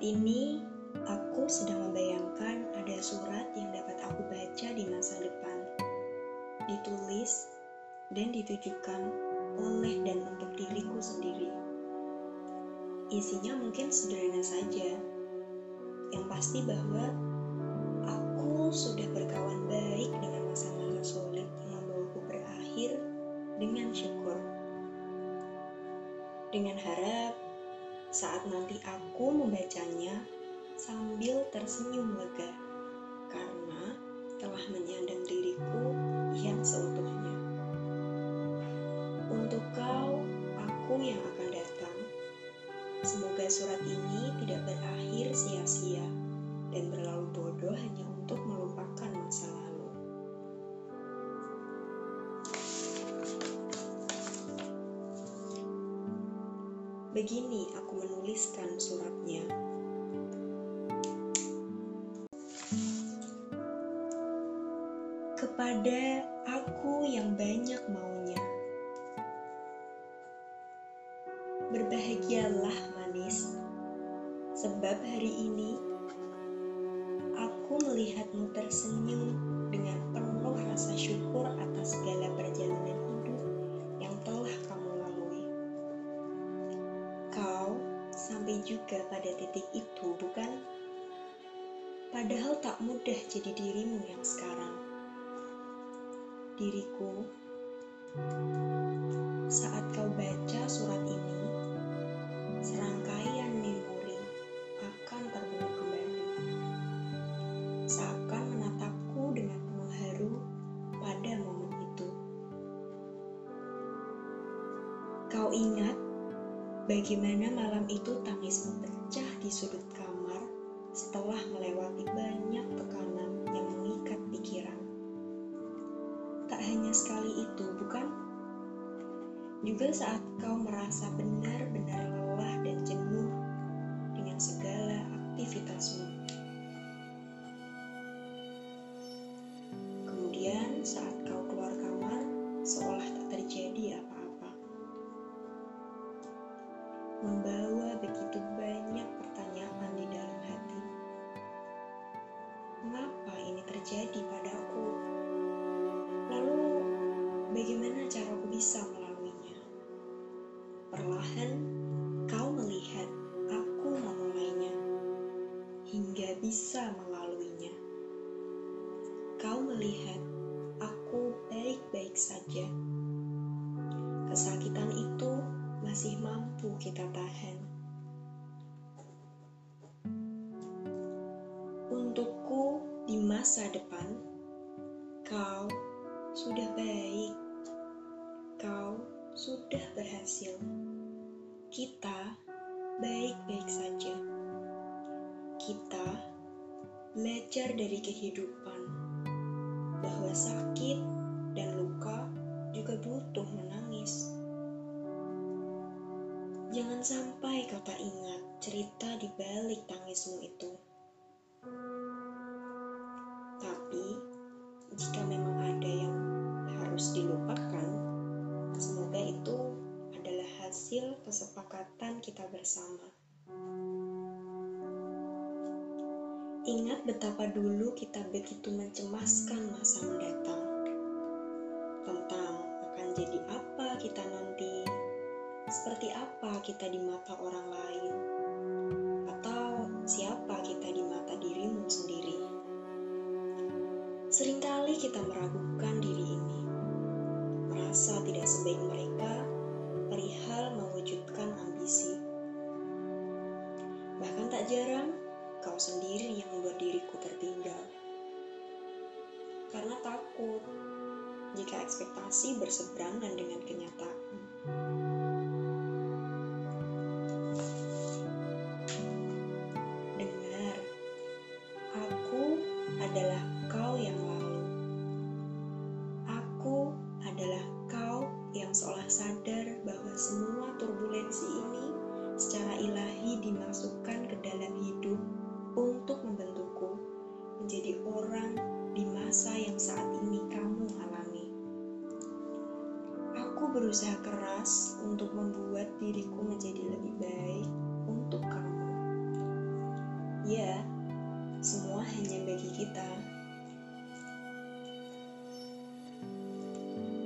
Saat ini, aku sedang membayangkan ada surat yang dapat aku baca di masa depan. Ditulis dan ditujukan oleh dan untuk diriku sendiri. Isinya mungkin sederhana saja. Yang pasti bahwa aku sudah berkawan baik dengan masa-masa sulit yang membawaku berakhir dengan syukur. Dengan harap saat nanti aku membacanya sambil tersenyum lega karena telah menyandang diriku yang seutuhnya. Untuk kau, aku yang akan datang. Semoga surat ini tidak berakhir sia-sia dan berlalu bodoh hanya Begini aku menuliskan suratnya. Kepada aku yang banyak maunya. Berbahagialah manis, sebab hari ini aku melihatmu tersenyum dengan penuh rasa syukur atas segala perjalanan hidup yang telah sampai juga pada titik itu, bukan? Padahal tak mudah jadi dirimu yang sekarang. Diriku, saat kau baca surat ini, serangkaian memori akan terbentuk kembali. Seakan menatapku dengan penuh haru pada momen itu. Kau ingat bagaimana malam itu tangismu pecah di sudut kamar setelah melewati banyak tekanan yang mengikat pikiran. Tak hanya sekali itu, bukan? Juga saat kau merasa benar-benar lelah dan jenuh dengan segala aktivitasmu. Terjadi padaku? Lalu, bagaimana caraku bisa melaluinya? Perlahan, kau melihat aku memulainya hingga bisa melaluinya. Kau melihat aku baik-baik saja. Kesakitan itu masih mampu kita tahan. Masa depan, kau sudah baik. Kau sudah berhasil. Kita baik-baik saja. Kita belajar dari kehidupan bahwa sakit dan luka juga butuh menangis. Jangan sampai kau tak ingat cerita di balik tangismu itu. Hasil kesepakatan kita bersama. Ingat betapa dulu kita begitu mencemaskan masa mendatang. Tentang akan jadi apa kita nanti, seperti apa kita di mata orang lain, atau siapa kita di mata dirimu sendiri. Seringkali kita meragukan diri ini, merasa tidak sebaik mereka perihal mewujudkan ambisi. Bahkan tak jarang kau sendiri yang membuat diriku tertinggal. Karena takut jika ekspektasi berseberangan dengan kenyataan. Berusaha keras untuk membuat diriku menjadi lebih baik untuk kamu. Ya, semua hanya bagi kita.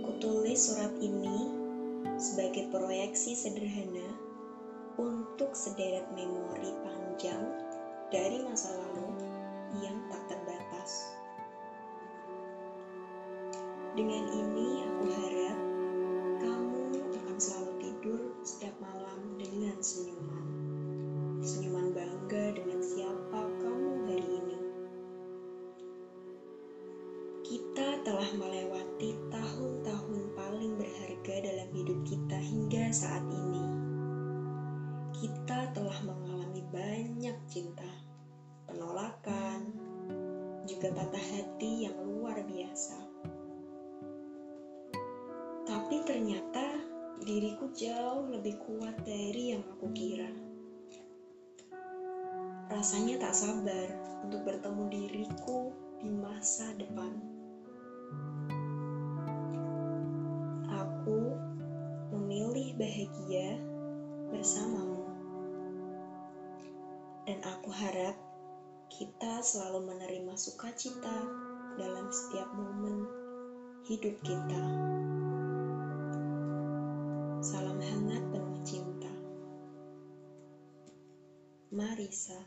Kutulis surat ini sebagai proyeksi sederhana untuk sederet memori panjang dari masa lalu yang tak terbatas. Dengan ini diriku jauh lebih kuat dari yang aku kira. Rasanya tak sabar untuk bertemu diriku di masa depan. Aku memilih bahagia bersamamu. Dan aku harap kita selalu menerima sukacita dalam setiap momen hidup kita. Marisa.